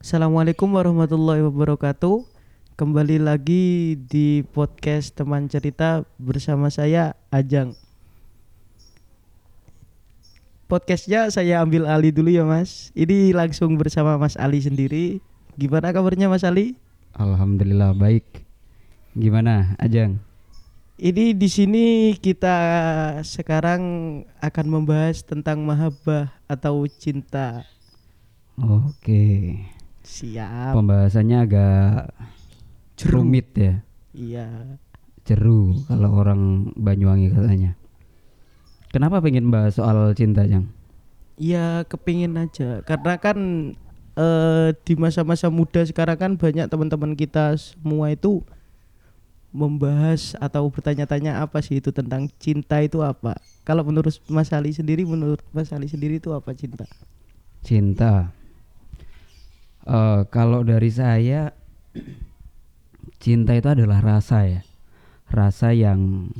Assalamualaikum warahmatullahi wabarakatuh. Kembali lagi di podcast teman cerita bersama saya Ajang. Podcastnya saya ambil alih dulu ya Mas. Ini langsung bersama Mas Ali sendiri. Gimana kabarnya Mas Ali? Alhamdulillah baik. Gimana, Ajang? Ini di sini kita sekarang akan membahas tentang mahabbah atau cinta. Oke. Siap. Pembahasannya agak Jeru. rumit ya. Iya. Jeru kalau orang Banyuwangi katanya. Kenapa pengen bahas soal cinta, Jang? Iya kepingin aja karena kan eh, di masa-masa muda sekarang kan banyak teman-teman kita semua itu membahas atau bertanya-tanya apa sih itu tentang cinta itu apa? Kalau menurut Mas Ali sendiri, menurut Mas Ali sendiri itu apa cinta? Cinta. Eh, kalau dari saya cinta itu adalah rasa ya. Rasa yang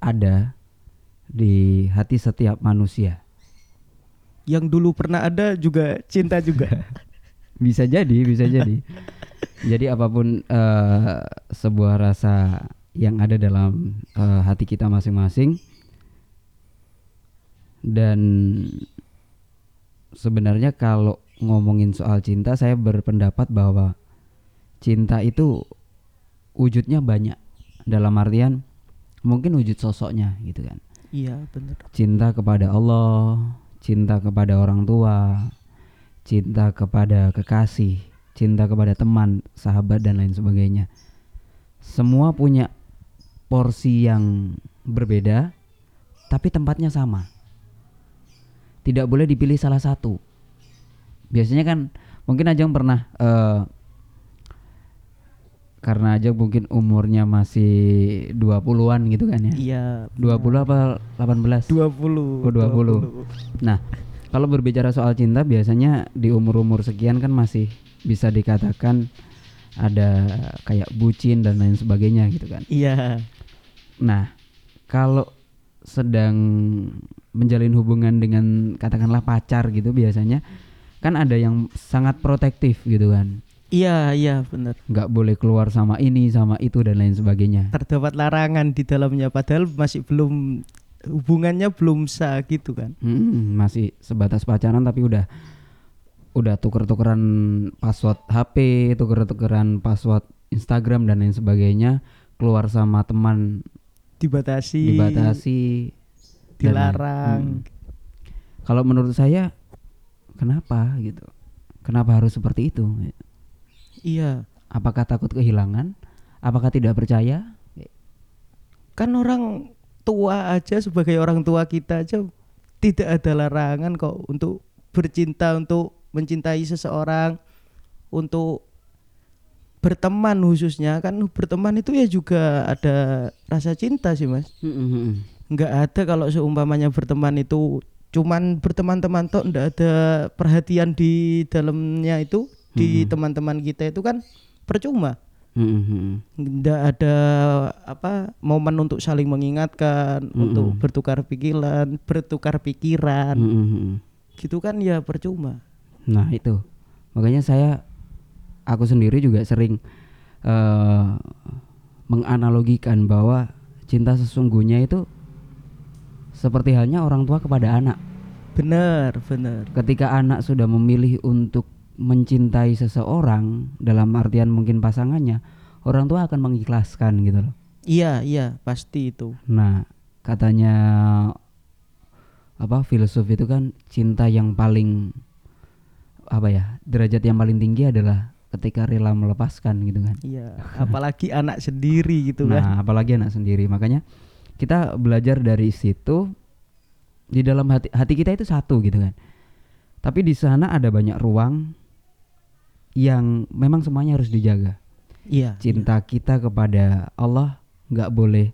ada di hati setiap manusia. Yang dulu pernah ada juga cinta juga. bisa jadi bisa jadi jadi apa pun eh, sebuah rasa yang ada dalam eh, hati kita masing-masing dan sebenarnya kalau ngomongin soal cinta saya berpendapat bahwa cinta itu wujudnya banyak dalam artian mungkin wujud sosoknya gitu kan iya benar. cinta kepada Allah, cinta kepada orang tua, cinta kepada kekasih, cinta kepada teman, sahabat dan lain sebagainya. Semua punya porsi yang berbeda, tapi tempatnya sama. Tidak boleh dipilih salah satu. Biasanya kan mungkin Ajeng pernah eh, karena Ajeng mungkin umurnya masih 20-an gitu kan ya. Iya. 20 apa 18? 20. Oh, 20. Nah, kalau berbicara soal cinta biasanya di umur-umur sekian kan masih bisa dikatakan ada kayak bucin dan lain sebagainya gitu kan. Iya. Nah, kalau sedang menjalin hubungan dengan katakanlah pacar gitu biasanya kan ada yang sangat protektif gitu kan. Iya, iya benar. nggak boleh keluar sama ini sama itu dan lain sebagainya. Terdapat larangan di dalamnya padahal masih belum hubungannya belum sah gitu kan. Hmm, masih sebatas pacaran tapi udah udah tuker-tukeran password HP, tuker-tukeran password Instagram dan lain sebagainya, keluar sama teman Dibatasi. dibatasi, dilarang. Hmm. Kalau menurut saya kenapa gitu? Kenapa harus seperti itu? Iya. Apakah takut kehilangan? Apakah tidak percaya? Kan orang tua aja sebagai orang tua kita aja tidak ada larangan kok untuk bercinta, untuk mencintai seseorang, untuk berteman khususnya kan berteman itu ya juga ada rasa cinta sih mas nggak ada kalau seumpamanya berteman itu cuman berteman-teman toh nggak ada perhatian di dalamnya itu di Mm-mm. teman-teman kita itu kan percuma Hmm, nggak ada apa momen untuk saling mengingatkan Mm-mm. untuk bertukar pikiran bertukar pikiran hmm. gitu kan ya percuma Nah itu makanya saya aku sendiri juga sering eh, menganalogikan bahwa cinta sesungguhnya itu seperti halnya orang tua kepada anak. benar benar Ketika anak sudah memilih untuk mencintai seseorang dalam artian mungkin pasangannya, orang tua akan mengikhlaskan gitu loh. iya iya pasti itu Nah katanya apa filsuf itu kan cinta yang paling apa ya derajat yang paling tinggi adalah ketika rela melepaskan gitu kan. iya apalagi anak sendiri gitu kan Nah, apalagi anak sendiri. Makanya kita belajar dari situ di dalam hati hati kita itu satu gitu kan. Tapi di sana ada banyak ruang yang memang semuanya harus dijaga. iya Cinta kita kepada Allah nggak boleh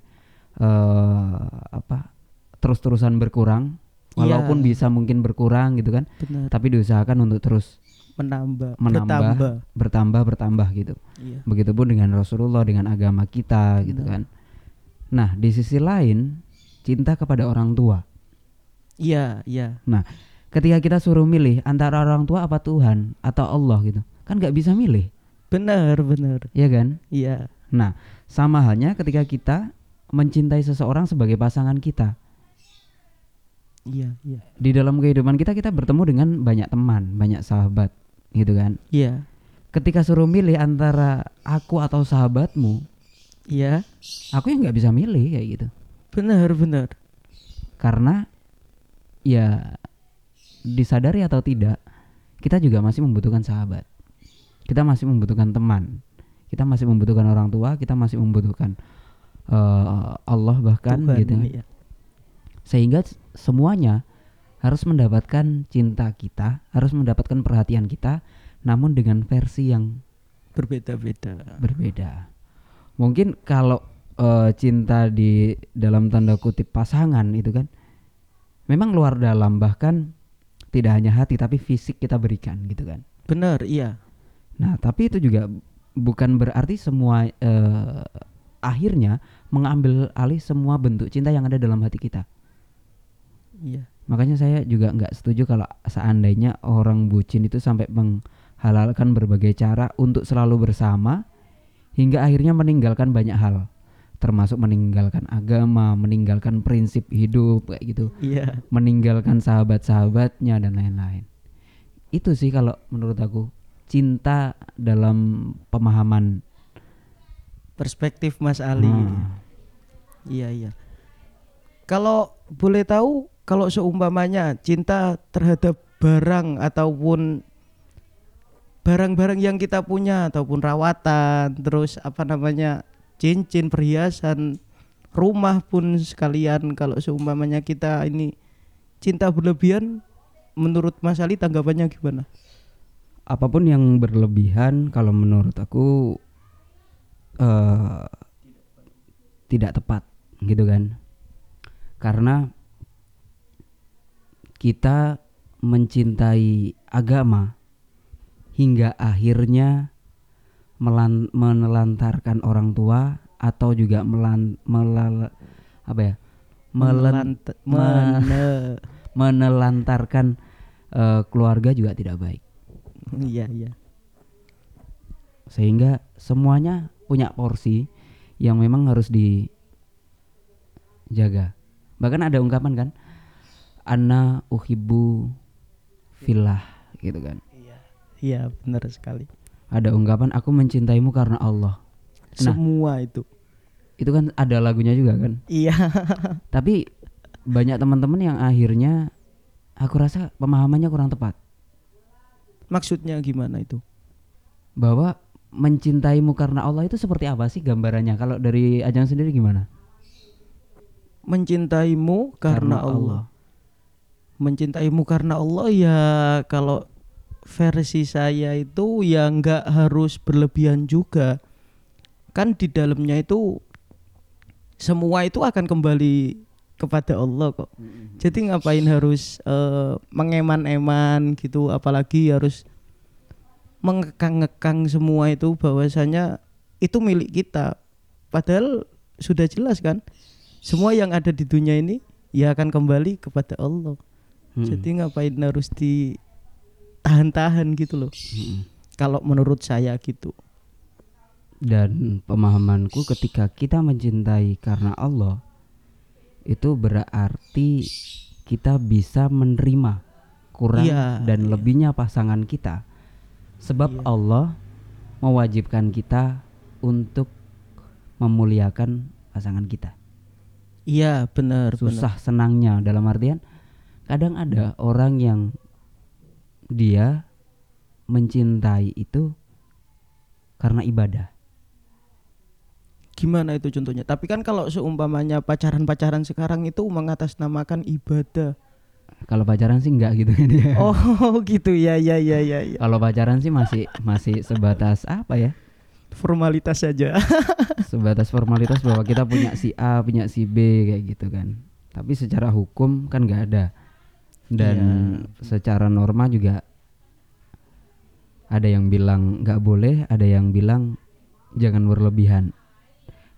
eh apa terus-terusan berkurang. Iya. Walaupun bisa mungkin berkurang gitu kan, benar tapi diusahakan untuk terus menambah, menambah. bertambah bertambah bertambah gitu. iya Begitupun dengan Rasulullah dengan agama kita gitu Benar. kan. Nah, di sisi lain cinta kepada orang tua. iya iya. Ketika kita suruh milih antara orang tua apa Tuhan atau Allah gitu kan nggak bisa milih. Benar benar. Ya kan? Iya. Nah sama halnya ketika kita mencintai seseorang sebagai pasangan kita. Iya iya. Di dalam kehidupan kita kita bertemu dengan banyak teman banyak sahabat gitu kan? Iya. Ketika suruh milih antara aku atau sahabatmu iya. Aku yang nggak bisa milih kayak gitu. Benar benar. Karena ya disadari atau tidak kita juga masih membutuhkan sahabat. Kita masih membutuhkan teman. Kita masih membutuhkan orang tua. Kita masih membutuhkan uh, Allah bahkan Tuhan, gitu. iya. sehingga semuanya harus mendapatkan cinta kita harus mendapatkan perhatian kita namun dengan versi yang berbeda-beda. berbeda mungkin kalau eh, cinta di dalam tanda kutip pasangan itu kan memang luar dalam bahkan tidak hanya hati tapi fisik kita berikan gitu kan. Benar iya. Nah tapi itu juga bukan berarti semua eh, akhirnya mengambil alih semua bentuk cinta yang ada dalam hati kita. Iya. Makanya saya juga nggak setuju kalau seandainya orang bucin itu sampai menghalalkan berbagai cara untuk selalu bersama hingga akhirnya meninggalkan banyak hal. Termasuk meninggalkan agama, meninggalkan prinsip hidup kayak gitu, iya. Meninggalkan sahabat-sahabatnya dan lain-lain. Itu sih kalau menurut aku cinta dalam pemahaman. Perspektif Mas Ali. Hmm. iya iya. Kalau boleh tahu kalau seumpamanya cinta terhadap barang ataupun barang-barang yang kita punya ataupun rawatan terus apa namanya cincin perhiasan rumah pun sekalian. Kalau seumpamanya kita ini cinta berlebihan menurut Mas Ali tanggapannya gimana? Apa pun yang berlebihan kalau menurut aku eh tidak tepat gitu kan? Karena kita mencintai agama hingga akhirnya melan- menelantarkan orang tua atau juga melan melal- apa ya? Melen- Melant- mene- menelantarkan eh, keluarga juga tidak baik. Iya iya. Sehingga semuanya punya porsi yang memang harus dijaga. Bahkan ada ungkapan kan ana uhibbu filah gitu kan iya benar sekali. Ada ungkapan aku mencintaimu karena Allah. Nah. semua itu. itu kan ada lagunya juga kan? Iya. Tapi banyak teman-teman yang akhirnya aku rasa pemahamannya kurang tepat. Maksudnya gimana itu? Bahwa mencintaimu karena Allah itu seperti apa sih gambarannya? Kalau dari Ajang sendiri gimana? Mencintaimu karena, Allah. mencintaimu karena Allah ya kalau versi saya itu ya nggak harus berlebihan juga. Kan di dalamnya itu semua itu akan kembali kepada Allah kok. Jadi ngapain harus eh, mengeman-eman gitu apalagi harus mengekang-ngekang semua itu bahwasanya itu milik kita. Padahal sudah jelas kan semua yang ada di dunia ini ya akan kembali kepada Allah. Hmm. jadi ngapain harus ditahan-tahan gitu loh Hmm. kalau menurut saya gitu Dan pemahamanku ketika kita mencintai karena Allah itu berarti kita bisa menerima kurang Iya, dan iya. lebihnya pasangan kita. Sebab Iya. Allah mewajibkan kita untuk memuliakan pasangan kita. iya benar benar Susah senangnya dalam artian kadang ada orang yang dia mencintai itu karena ibadah. gimana itu contohnya tapi kan kalau seumpamanya pacaran-pacaran sekarang itu mengatasnamakan ibadah Kalau pacaran sih enggak gitu kan dia. oh gitu ya ya ya ya ya Kalau pacaran sih masih masih sebatas apa ya? formalitas saja Sebatas formalitas bahwa kita punya si A, punya si B kayak gitu kan. Tapi secara hukum kan nggak ada. Dan secara norma juga ada yang bilang nggak boleh, ada yang bilang jangan berlebihan.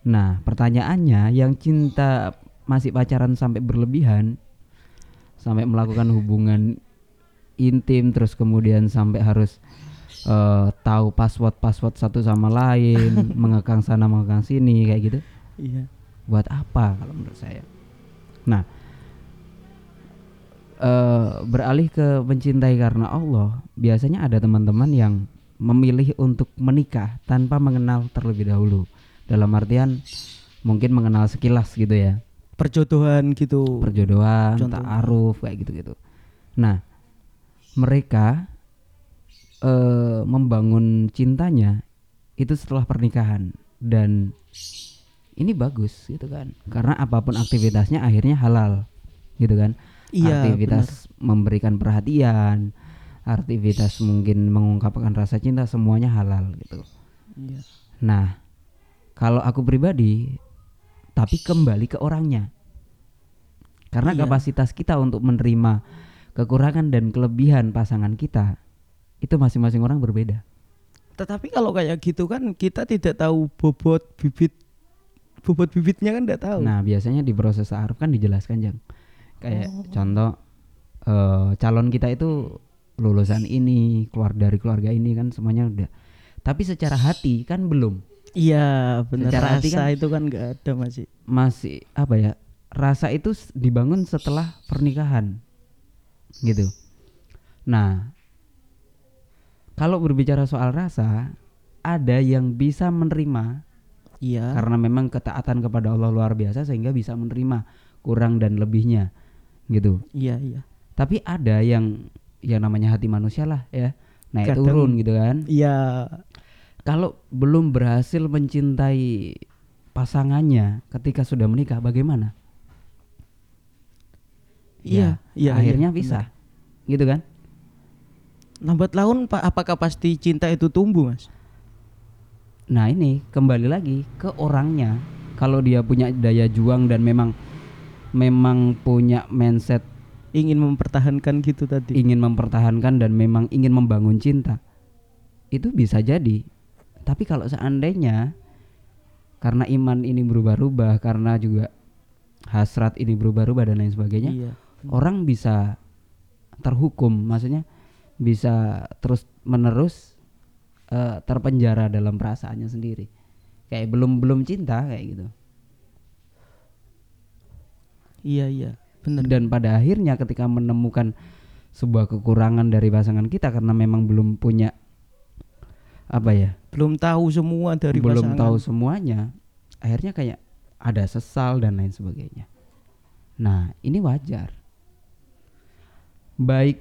Nah, pertanyaannya yang cinta masih pacaran sampai berlebihan sampai melakukan hubungan intim terus kemudian sampai harus eh, tahu password password satu sama lain mengekang sana mengekang sini kayak gitu Iya. buat apa kalau menurut saya nah eh, beralih ke mencintai karena Allah biasanya ada teman-teman yang memilih untuk menikah tanpa mengenal terlebih dahulu dalam artian mungkin mengenal sekilas gitu ya Perjodohan gitu. perjodohan, ta'aruf kayak gitu-gitu. Nah, mereka eh membangun cintanya itu setelah pernikahan dan ini bagus gitu kan. Karena apa pun aktivitasnya akhirnya halal. Gitu kan. Iya, aktivitas memberikan perhatian, aktivitas mungkin mengungkapkan rasa cinta semuanya halal gitu. Iya. Nah, kalau aku pribadi, tapi kembali ke orangnya. Karena Iya. kapasitas kita untuk menerima kekurangan dan kelebihan pasangan kita itu masing-masing orang berbeda. Tetapi kalau kayak gitu kan kita tidak tahu bobot bibit bobot bibitnya kan tidak tahu. Nah, biasanya di proses ta'aruf kan dijelaskan, Jang. Kayak Oh. contoh eh, calon kita itu lulusan ini, keluar dari keluarga ini kan semuanya udah. Tapi secara hati kan belum. Iya, benar. Secara Rasa hati kan- itu kan nggak ada masih. masih apa ya rasa itu dibangun setelah pernikahan gitu nah kalau berbicara soal rasa ada yang bisa menerima Iya. karena memang ketaatan kepada Allah luar biasa sehingga bisa menerima kurang dan lebihnya gitu Iya, iya. tapi ada yang yang namanya hati manusia lah ya naik Kadang- turun gitu kan Iya. kalau belum berhasil mencintai pasangannya ketika sudah menikah bagaimana Iya, iya. akhirnya iya, bisa gitu kan. Lambat laun Pak, apakah pasti cinta itu tumbuh, Mas? nah ini kembali lagi ke orangnya kalau dia punya daya juang dan memang memang punya mindset Ingin mempertahankan gitu tadi. ingin mempertahankan dan memang ingin membangun cinta itu bisa jadi tapi kalau seandainya karena iman ini berubah-ubah karena juga hasrat ini berubah-ubah dan lain sebagainya Iya. orang bisa terhukum maksudnya bisa terus menerus eh, terpenjara dalam perasaannya sendiri kayak belum belum cinta kayak gitu Iya, iya. Benar. dan pada akhirnya ketika menemukan sebuah kekurangan dari pasangan kita karena memang belum punya apa ya Belum tahu semua dari belum pasangan. tahu semuanya akhirnya kayak ada sesal dan lain sebagainya nah ini wajar baik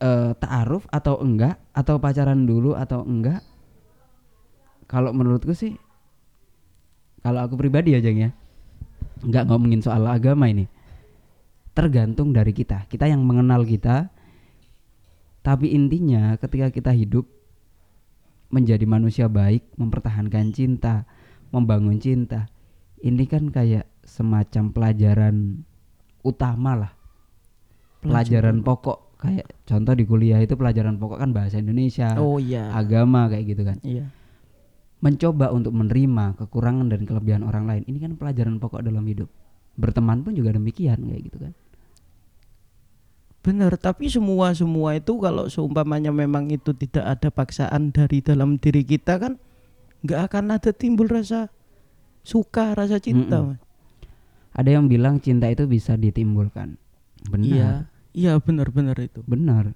eh, ta'aruf atau enggak atau pacaran dulu atau enggak kalau menurutku sih kalau aku pribadi aja ya nggak ngomongin soal agama ini tergantung dari kita kita yang mengenal kita tapi intinya ketika kita hidup menjadi manusia baik, mempertahankan cinta, membangun cinta. Ini kan kayak semacam pelajaran utama lah. Pelajaran pokok kayak contoh di kuliah itu pelajaran pokok kan bahasa Indonesia, Oh iya. agama kayak gitu kan. Iya. Mencoba untuk menerima kekurangan dan kelebihan orang lain. Ini kan pelajaran pokok dalam hidup. Berteman pun juga demikian kayak gitu kan. Benar, tapi semua semua itu kalau seumpamanya memang itu tidak ada paksaan dari dalam diri kita kan nggak akan ada timbul rasa suka, rasa cinta. Mm-mm. Mas. Ada yang bilang cinta itu bisa ditimbulkan. Benar. Iya, iya benar-benar itu, Benar.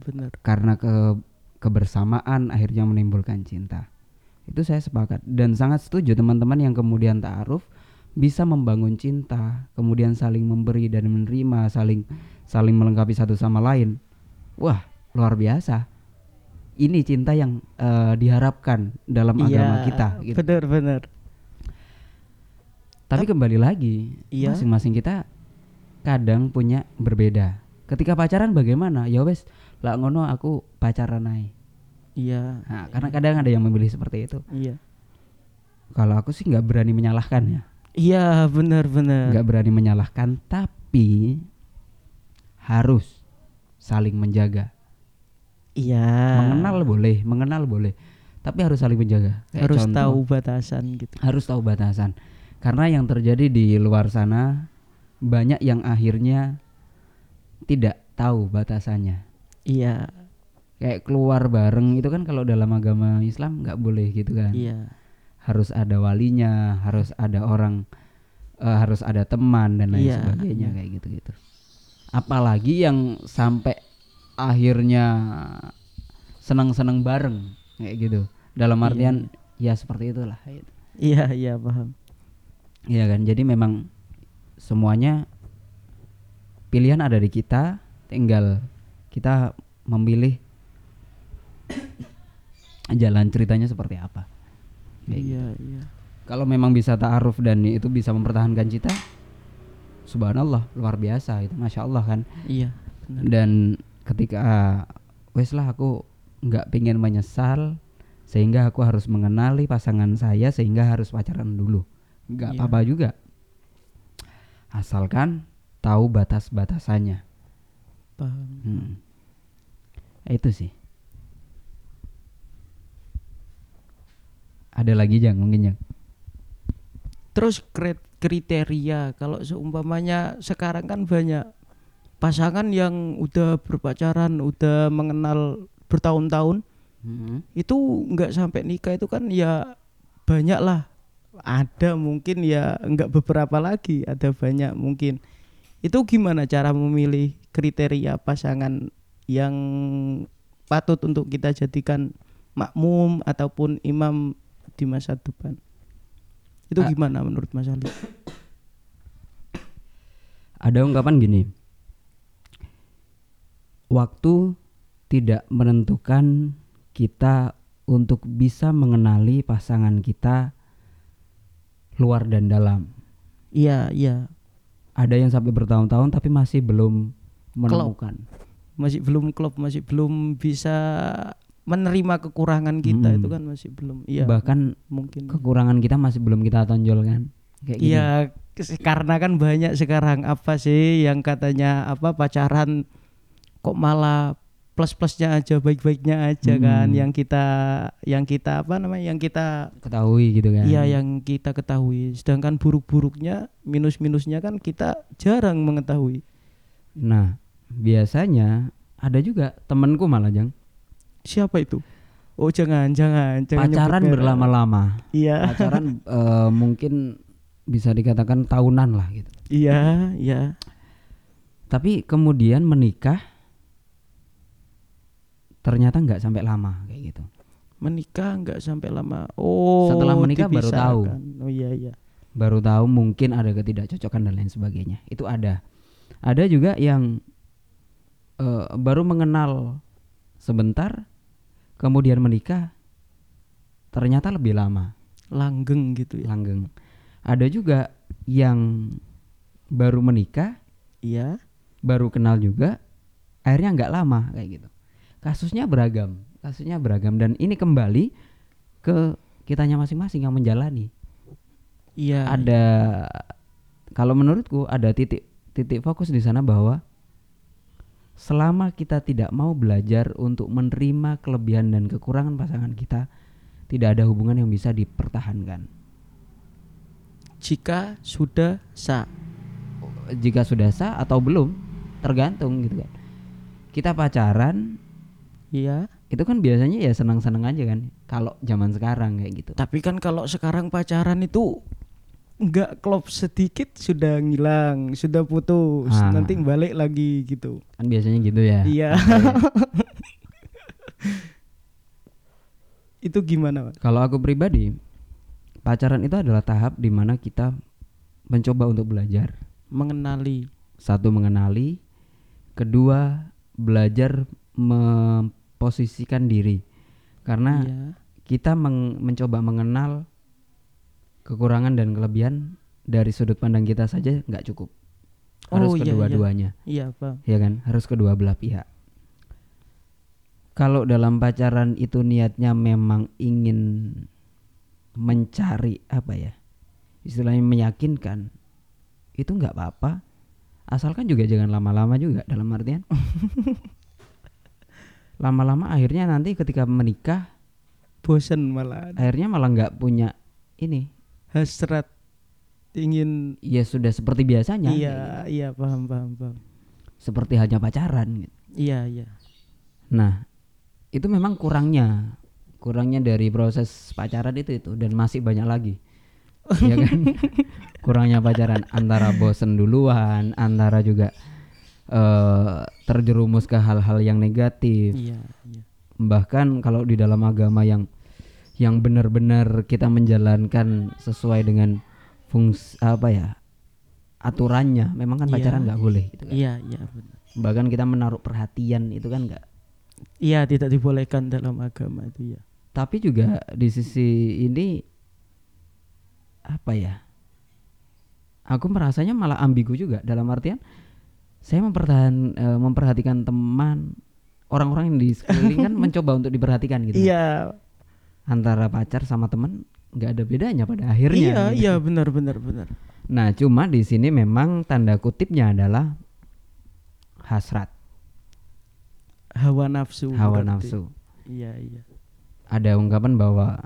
benar. karena ke kebersamaan akhirnya menimbulkan cinta. Itu saya sepakat dan sangat setuju teman-teman yang kemudian ta'aruf bisa membangun cinta, kemudian saling memberi dan menerima, saling saling melengkapi satu sama lain. Wah, luar biasa. Ini cinta yang eh, diharapkan dalam agama Iya, kita gitu. Benar-benar. Tapi kembali lagi, Iya. masing-masing kita kadang punya berbeda. Ketika pacaran bagaimana? Ya wes, lah ngono aku pacaran ae. Iya, Nah, karena kadang ada yang memilih seperti itu. iya. Kalau aku sih nggak berani menyalahkan ya, Iya, benar-benar. nggak berani menyalahkan, tapi harus saling menjaga. Iya. Mengenal boleh, mengenal boleh, tapi harus saling menjaga. Kayak harus contoh, tahu batasan gitu. harus tahu batasan. Karena yang terjadi di luar sana banyak yang akhirnya tidak tahu batasannya Iya, kayak keluar bareng itu kan kalau dalam agama Islam nggak boleh gitu kan iya. harus ada walinya harus ada orang eh, harus ada teman dan lain Iya, sebagainya iya. kayak gitu gitu apalagi yang sampai akhirnya senang-senang bareng kayak gitu dalam Iya, artian ya seperti itulah gitu. Iya, iya paham. Iya kan jadi memang semuanya pilihan ada di kita tinggal kita memilih jalan ceritanya seperti apa Kayak gitu. Iya, iya. kalau memang bisa ta'aruf dan itu bisa mempertahankan cita subhanallah luar biasa itu masya Allah kan Iya, benar. dan ketika wes lah aku nggak pingin menyesal sehingga aku harus mengenali pasangan saya sehingga harus pacaran dulu nggak Iya. apa-apa juga asalkan tahu batas-batasannya Paham. Hmm. itu sih ada lagi jang mungkin jang Terus kri- kriteria kalau seumpamanya sekarang kan banyak pasangan yang udah berpacaran, udah mengenal bertahun-tahun, Hmm. itu nggak sampai nikah itu kan ya banyak lah. Ada mungkin ya nggak beberapa lagi, ada banyak mungkin. Itu gimana cara memilih kriteria pasangan yang patut untuk kita jadikan makmum ataupun imam di masa depan? Itu Ah. gimana menurut Mas Ali? ada ungkapan gini waktu tidak menentukan kita untuk bisa mengenali pasangan kita luar dan dalam Iya, iya. ada yang sampai bertahun-tahun tapi masih belum menemukan Masih belum klop, masih belum bisa menerima kekurangan kita Mm. itu kan masih belum. Iya. bahkan mungkin. kekurangan kita masih belum kita tonjolkan kayak gitu Iya, kes- karena kan banyak sekarang apa sih yang katanya apa pacaran kok malah plus-plusnya aja, baik-baiknya aja kan Hmm. yang kita yang kita apa namanya? yang kita ketahui gitu kan Iya yang kita ketahui. Sedangkan buruk-buruknya, minus-minusnya kan kita jarang mengetahui. nah biasanya ada juga temenku malah jang Siapa itu? Oh jangan, jangan, jangan pacaran berlama-lama Iya, pacaran eh, mungkin bisa dikatakan tahunan lah gitu iya, iya. tapi kemudian menikah ternyata nggak sampai lama kayak gitu Menikah nggak sampai lama. Oh. Setelah menikah baru tahu. Oh iya, iya. baru tahu mungkin ada ketidakcocokan dan lain sebagainya itu ada ada juga yang eh, baru mengenal sebentar kemudian menikah ternyata lebih lama Langgeng gitu ya. langgeng ada juga yang baru menikah Iya. baru kenal juga akhirnya nggak lama kayak gitu kasusnya beragam kasusnya beragam dan ini kembali ke kitanya masing-masing yang menjalani Iya. ada kalau menurutku ada titik titik fokus di sana bahwa selama kita tidak mau belajar untuk menerima kelebihan dan kekurangan pasangan kita tidak ada hubungan yang bisa dipertahankan Jika sudah sah. jika sudah sah atau belum tergantung gitu kan kita pacaran Iya. itu kan biasanya ya senang-senang aja kan kalau zaman sekarang kayak gitu Tapi kan kalau sekarang pacaran itu nggak klop sedikit sudah ngilang, sudah putus, Ah. nanti balik lagi gitu. kan biasanya gitu ya Iya. itu gimana, Pak? kalau aku pribadi pacaran itu adalah tahap di mana kita mencoba untuk belajar Mengenali. satu mengenali kedua belajar memposisikan diri karena Iya. kita meng- mencoba mengenal kekurangan dan kelebihan dari sudut pandang kita saja nggak cukup harus Oh, iya, iya. kedua-duanya Iya, Pak. ya kan harus kedua belah pihak kalau dalam pacaran itu niatnya memang ingin mencari apa ya istilahnya meyakinkan itu nggak apa-apa asalkan juga jangan lama-lama juga dalam artian lama-lama akhirnya nanti ketika menikah Bosen malah. akhirnya malah nggak punya ini Hasrat ingin ya sudah seperti biasanya iya, iya, paham, paham, paham. seperti hanya pacaran gitu. Iya, iya. Nah, itu memang kurangnya kurangnya dari proses pacaran itu itu dan masih banyak lagi. ya kan? kurangnya pacaran antara bosen duluan, antara juga eh terjerumus ke hal-hal yang negatif. Iya, iya. Bahkan kalau di dalam agama yang yang benar-benar kita menjalankan sesuai dengan fungsi apa ya? aturannya, memang kan Iya. pacaran nggak boleh gitu kan. Iya, iya benar. Bahkan kita menaruh perhatian itu kan nggak Iya, tidak dibolehkan dalam agama itu ya. tapi juga di sisi ini apa ya aku merasanya malah ambigu juga dalam artian saya mempertahan eh, memperhatikan teman orang-orang yang di sekeliling kan mencoba untuk diperhatikan gitu Iya. Antara pacar sama teman nggak ada bedanya pada akhirnya Iya, gitu. iya benar benar benar. nah cuma di sini memang tanda kutipnya adalah hasrat Hawa nafsu. hawa berarti. nafsu Iya, iya. ada ungkapan bahwa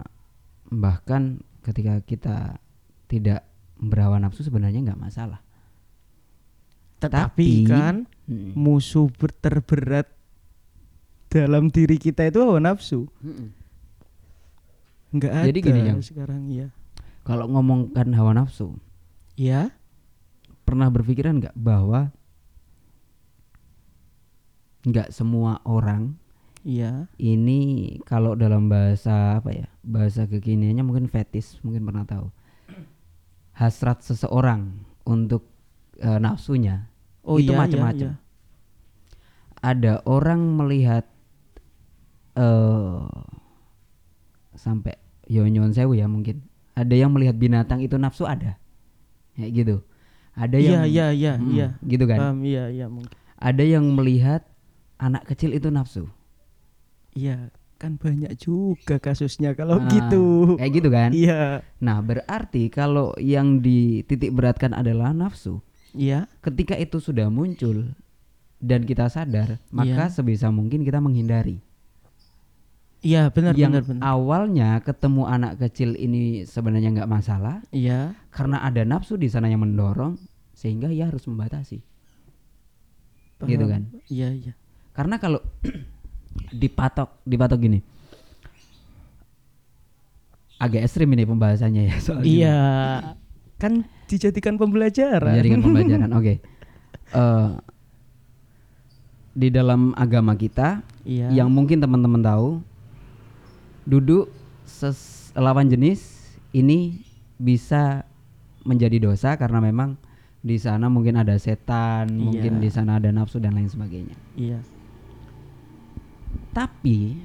bahkan ketika kita tidak berhawa nafsu sebenarnya nggak masalah. Tetapi Tapi- kan Mm. musuh ber- terberat dalam diri kita itu hawa nafsu. Enggak ada Jadi gini, Jang. sekarang ya. Kalau ngomongkan hawa nafsu, Ya, pernah berpikiran nggak bahwa nggak semua orang iya. ini kalau dalam bahasa apa ya bahasa kekiniannya mungkin fetis mungkin pernah tahu hasrat seseorang untuk eh, nafsunya Oh itu iya, iya, macam-macam. iya. ada orang melihat eh sampai yonyon sewu ya mungkin ada yang melihat binatang itu nafsu ada kayak gitu ada Iya, yang iya, iya, iya. gitu kan Paham, iya, iya mungkin. ada yang melihat anak kecil itu nafsu Iya, kan banyak juga kasusnya kalau Nah, gitu. kayak gitu kan Iya. nah berarti kalau yang dititik beratkan adalah nafsu Iya. ketika itu sudah muncul dan kita sadar maka Iya. sebisa mungkin kita menghindari Iya, benar yang benar benar. awalnya ketemu anak kecil ini sebenarnya nggak masalah Iya. karena ada nafsu di sana yang mendorong sehingga ia harus membatasi Gitu paham. kan? Iya, iya. karena kalau dipatok dipatok gini agak ekstrim ini pembahasannya ya soal Iya. Kan dijadikan pembelajaran. menjadikan pembelajaran oke Eh, di dalam agama kita Iya. yang mungkin teman-teman tahu duduk ses- lawan jenis ini bisa menjadi dosa karena memang di sana mungkin ada setan, Iya. mungkin di sana ada nafsu dan lain sebagainya. Iya. Tapi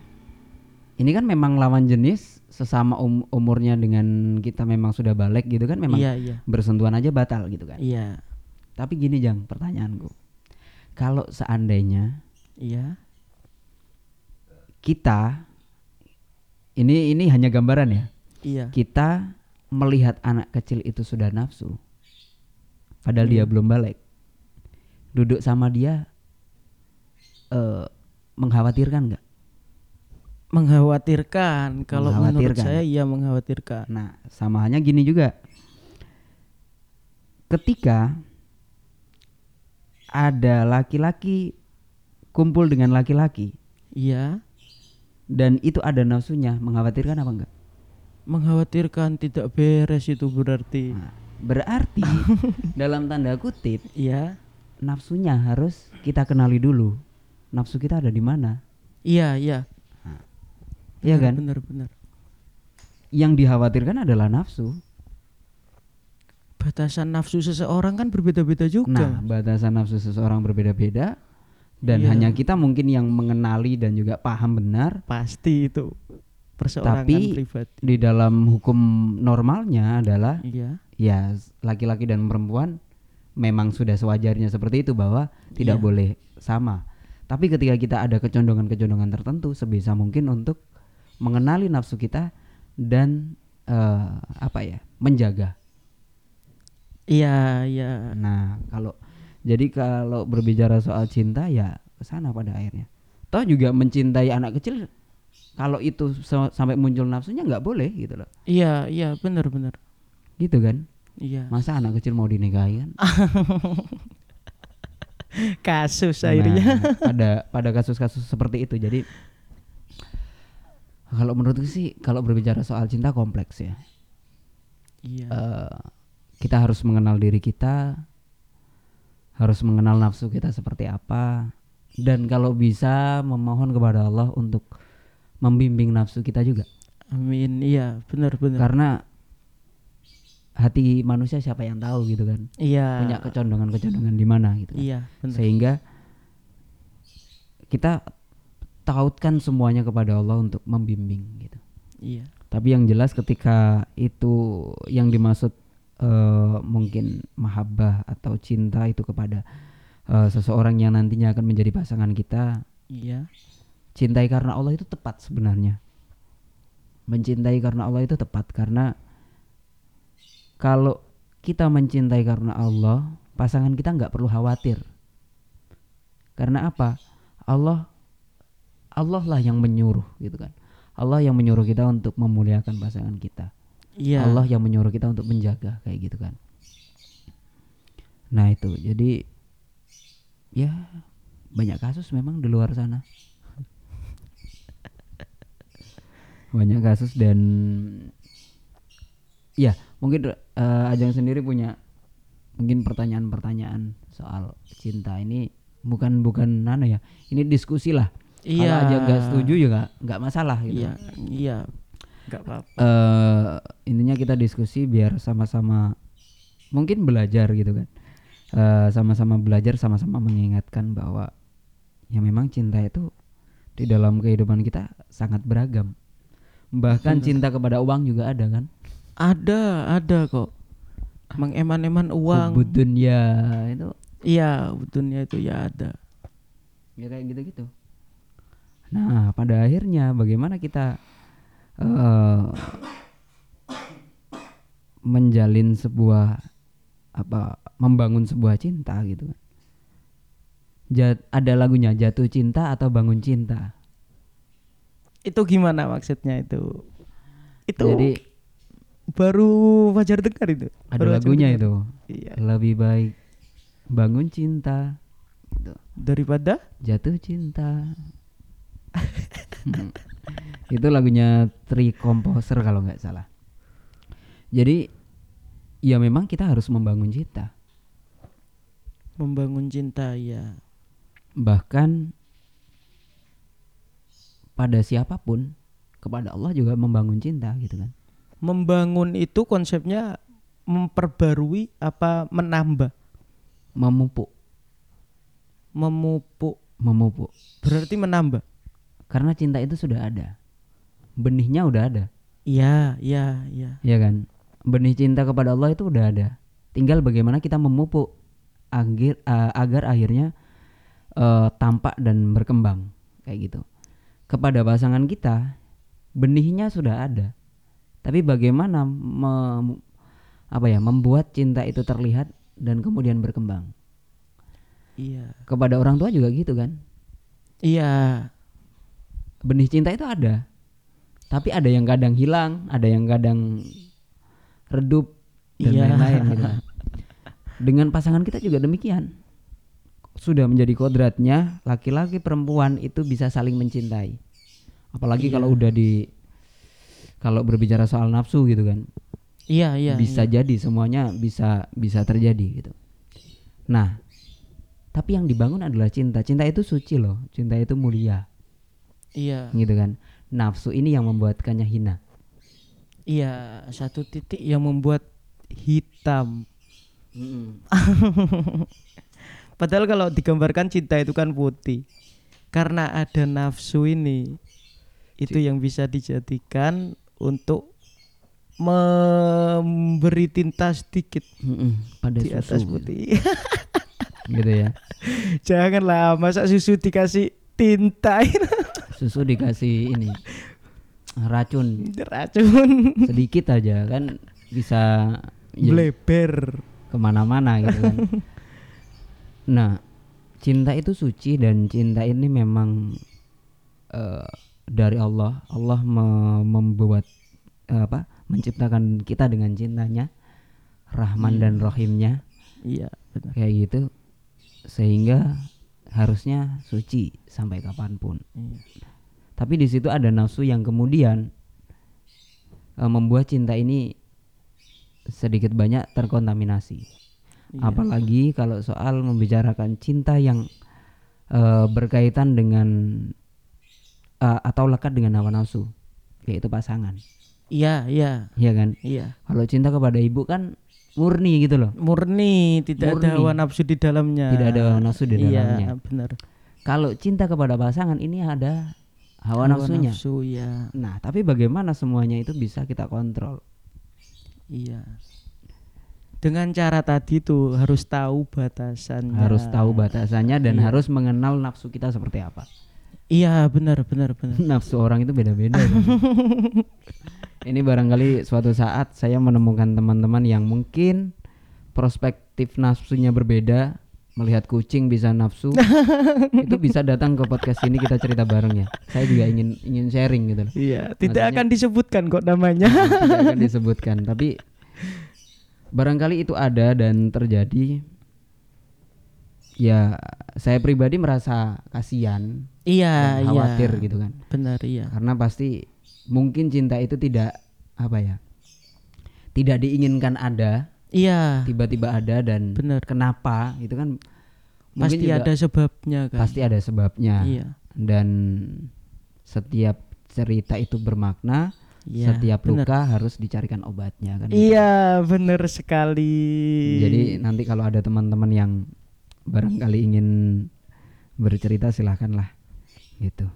ini kan memang lawan jenis sesama um- umurnya dengan kita memang sudah balik gitu kan memang Iya, iya. bersentuhan aja batal gitu kan. Iya. Tapi gini Jang, pertanyaanku. Kalau seandainya Iya. kita ini ini hanya gambaran ya. Iya. Kita melihat anak kecil itu sudah nafsu padahal dia Iya. belum balik. Duduk sama dia eh mengkhawatirkan nggak? Mengkhawatirkan. Kalau menurut saya iya mengkhawatirkan. Nah, sama hanya gini juga. Ketika ada laki-laki kumpul dengan laki-laki Iya. Dan itu ada nafsunya, mengkhawatirkan apa enggak? Mengkhawatirkan tidak beres itu berarti. Nah, berarti dalam tanda kutip Iya. nafsunya harus kita kenali dulu. Nafsu kita ada di mana? Iya, iya. Iya Benar, kan? Benar, benar. Yang dikhawatirkan adalah nafsu. Batasan nafsu seseorang kan berbeda-beda Nah, juga. batasan nafsu seseorang berbeda-beda dan Iya. hanya kita mungkin yang mengenali dan juga paham benar Pasti itu perseorangan Tapi- pribadi. di dalam hukum normalnya adalah Iya. ya laki-laki dan perempuan memang sudah sewajarnya seperti itu bahwa tidak Iya. boleh sama. Tapi ketika kita ada kecondongan-kecondongan tertentu sebisa mungkin untuk mengenali nafsu kita dan eh, apa ya menjaga. Iya, iya. Nah kalau jadi kalau berbicara soal cinta ya ke sana pada akhirnya. Toh juga mencintai anak kecil kalau itu sa- sampai muncul nafsunya nggak boleh gitu loh. Iya, iya, benar, benar. Gitu kan? Iya. Masa anak kecil mau dinikahi kan? kasus akhirnya Nah, pada pada kasus-kasus seperti itu. Jadi kalau menurutku sih kalau berbicara soal cinta kompleks ya. iya Eh, kita harus mengenal diri kita, harus mengenal nafsu kita seperti apa, dan kalau bisa memohon kepada Allah untuk membimbing nafsu kita juga. amin iya benar benar Karena hati manusia siapa yang tahu gitu kan, iya punya kecondongan-kecondongan di mana gitu. kan. iya benar Sehingga kita tautkan semuanya kepada Allah untuk membimbing gitu. iya Tapi yang jelas ketika itu yang dimaksud eh, mungkin mahabbah atau cinta itu kepada eh, seseorang yang nantinya akan menjadi pasangan kita, iya cintai karena Allah itu tepat sebenarnya. Mencintai karena Allah itu tepat karena kalau kita mencintai karena Allah, pasangan kita nggak perlu khawatir. Karena apa? Allah Allah lah yang menyuruh gitu kan. Allah yang menyuruh kita untuk memuliakan pasangan kita. Iya Allah yang menyuruh kita untuk menjaga kayak gitu kan. Nah, itu. Jadi ya banyak kasus memang di luar sana. banyak kasus dan ya mungkin eh, Ajeng sendiri punya mungkin pertanyaan-pertanyaan soal cinta ini bukan bukan nana ya ini diskusi lah iya kalau aja nggak setuju juga nggak masalah gitu iya iya nggak apa-apa. Eh intinya kita diskusi biar sama-sama mungkin belajar gitu kan. Eh, sama-sama belajar sama-sama mengingatkan bahwa ya memang cinta itu di dalam kehidupan kita sangat beragam. Bahkan cinta kepada uang juga ada kan? Ada ada kok. Mengeman-eman uang. Hubbud dunya itu. Iya betulnya itu ya ada. Ya kayak gitu-gitu. Nah pada akhirnya bagaimana kita eh menjalin sebuah apa membangun sebuah cinta gitu kan. Jat, ada lagunya jatuh cinta atau bangun cinta? Itu gimana maksudnya itu? Itu jadi baru wajar dengar itu? Ada Baru lagunya itu. Iya. Lebih baik bangun cinta. Gitu. daripada? Jatuh cinta. Hmm. itu lagunya Tri Composer kalau nggak salah. Jadi ya memang kita harus membangun cinta. Membangun cinta ya. Bahkan pada siapa pun kepada Allah juga membangun cinta gitu kan? Membangun itu konsepnya memperbarui apa menambah? Memupuk. Memupuk. Memupuk. Berarti menambah karena cinta itu sudah ada. Benihnya udah ada. Iya iya iya. Ya kan? Benih cinta kepada Allah itu udah ada. Tinggal bagaimana kita memupuk agar a- agar akhirnya eh, tampak dan berkembang. Kayak gitu. Kepada pasangan kita benihnya sudah ada. Tapi bagaimana mem- apa ya membuat cinta itu terlihat dan kemudian berkembang? Iya. Kepada orang tua juga gitu kan? Iya benih cinta itu ada. Tapi ada yang kadang hilang ada yang kadang redup dan Iya. lain-lain gitu. Dengan pasangan kita juga demikian. Sudah menjadi kodratnya laki-laki perempuan itu bisa saling mencintai. Apalagi Iya. kalau udah di kalau berbicara soal nafsu gitu kan. Iya iya bisa iya. jadi semuanya bisa bisa terjadi gitu. Nah tapi yang dibangun adalah cinta. Cinta itu suci loh. Cinta itu mulia iya. Gitu kan. Nafsu ini yang membuatkannya hina. Iya satu titik yang membuat hitam. Padahal kalau digambarkan cinta itu kan putih. Karena ada nafsu ini itu yang bisa dijadikan untuk memberi tinta sedikit Mm-mm, pada di atas susu putih. Gitu ya. Janganlah masa susu dikasih tinta susu dikasih ini racun. Racun. Sedikit aja kan bisa ya, bleber. ke mana-mana gitu kan. Nah cinta itu suci dan cinta ini memang eh, dari Allah. Allah me- membuat eh, apa menciptakan kita dengan cintanya Rahman dan Rohimnya iya benar. Kayak gitu. Sehingga harusnya suci sampai kapan pun. Iya. Tapi di situ ada nafsu yang kemudian eh, membuat cinta ini sedikit banyak terkontaminasi. Iya. Apalagi kalau soal membicarakan cinta yang eh, berkaitan dengan eh, atau lekat dengan hawa nafsu, yaitu pasangan. Iya, iya, Iya kan? iya. Kalau cinta kepada ibu kan murni gitu loh. Murni, tidak ada Murni. hawa nafsu di dalamnya. Tidak ada hawa nafsu di dalamnya. Iya, benar. Kalau cinta kepada pasangan ini ada hawa, nafsunya. nafsu, ya. Nah, tapi bagaimana semuanya itu bisa kita kontrol? Iya. Dengan cara tadi tuh harus tahu batasannya. Harus tahu batasannya dan Iya. harus mengenal nafsu kita seperti apa. Iya, benar, benar, benar. nafsu orang itu beda-beda. kan? Ini barangkali suatu saat saya menemukan teman-teman yang mungkin perspektif nafsunya berbeda, melihat kucing bisa nafsu, itu bisa datang ke podcast ini kita cerita bareng ya. Saya juga ingin ingin sharing gitu loh. Iya, tidak Maksudnya- akan disebutkan kok namanya. Tidak akan disebutkan, tapi barangkali itu ada dan terjadi. Ya, saya pribadi merasa kasihan iya, dan khawatir iya. gitu kan. Benar, iya. karena pasti mungkin cinta itu tidak apa ya tidak diinginkan ada Iya, tiba-tiba ada dan benar. kenapa itu kan mungkin Pasti juga ada sebabnya kan. pasti ada sebabnya Iya. dan setiap cerita itu bermakna Iya, setiap benar. luka harus dicarikan obatnya kan Iya, benar sekali. jadi nanti kalau ada teman-teman yang barangkali ingin bercerita silahkanlah gitu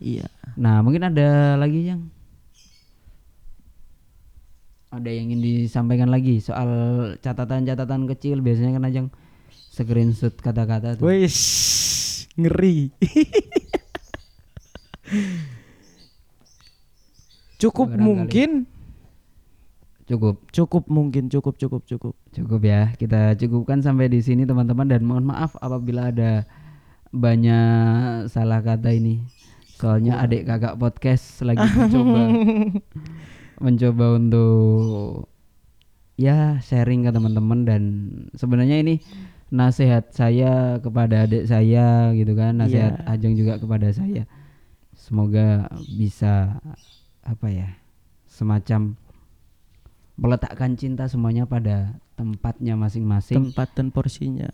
iya. Nah, mungkin ada lagi yang ada yang ingin disampaikan lagi soal catatan-catatan kecil biasanya kan ajang screenshot kata-kata tuh. Wis ngeri. cukup Barangkali. mungkin, Cukup, cukup mungkin, cukup, cukup, cukup. cukup ya. Kita cukupkan sampai di sini teman-teman dan mohon maaf apabila ada banyak salah kata ini. Soalnya adik kakak podcast lagi mencoba mencoba untuk ya sharing ke teman-teman dan sebenarnya ini nasihat saya kepada adik saya gitu kan nasihat Iya. Ajeng juga kepada saya semoga bisa apa ya semacam meletakkan cinta semuanya pada tempatnya masing-masing Tempat dan porsinya.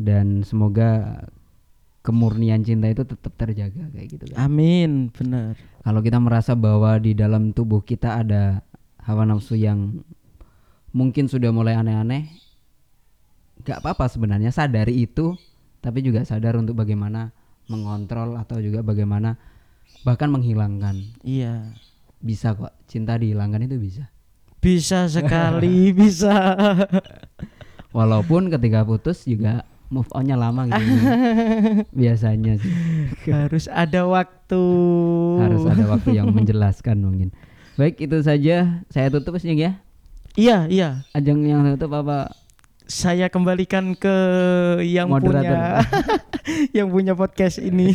dan semoga kemurnian cinta itu tetap terjaga kayak gitu kan Amin, benar. kalau kita merasa bahwa di dalam tubuh kita ada hawa nafsu yang mungkin sudah mulai aneh-aneh, gak apa-apa sebenarnya sadari itu, tapi juga sadar untuk bagaimana mengontrol atau juga bagaimana bahkan menghilangkan. Iya. Bisa kok, cinta dihilangkan itu bisa. Bisa sekali, bisa. Walaupun ketika putus juga move onnya lama gitu. Biasanya sih. Harus ada waktu. Harus ada waktu yang menjelaskan mungkin. Baik, itu saja. Saya tutup Nyeng, ya. Iya, iya. Ajeng yang tutup apa Saya kembalikan ke yang Moderator. punya yang punya podcast ini.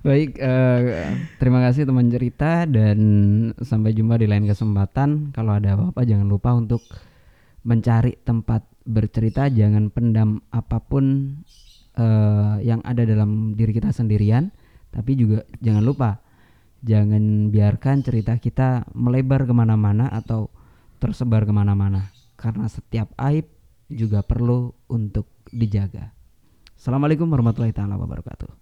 Baik, eh, terima kasih teman cerita dan sampai jumpa di lain kesempatan. Kalau ada apa-apa jangan lupa untuk mencari tempat bercerita, jangan pendam apa pun eh, yang ada dalam diri kita sendirian, tapi juga jangan lupa jangan biarkan cerita kita melebar ke mana-mana atau tersebar ke mana-mana karena setiap aib juga perlu untuk dijaga. Assalamualaikum warahmatullahi taala wabarakatuh.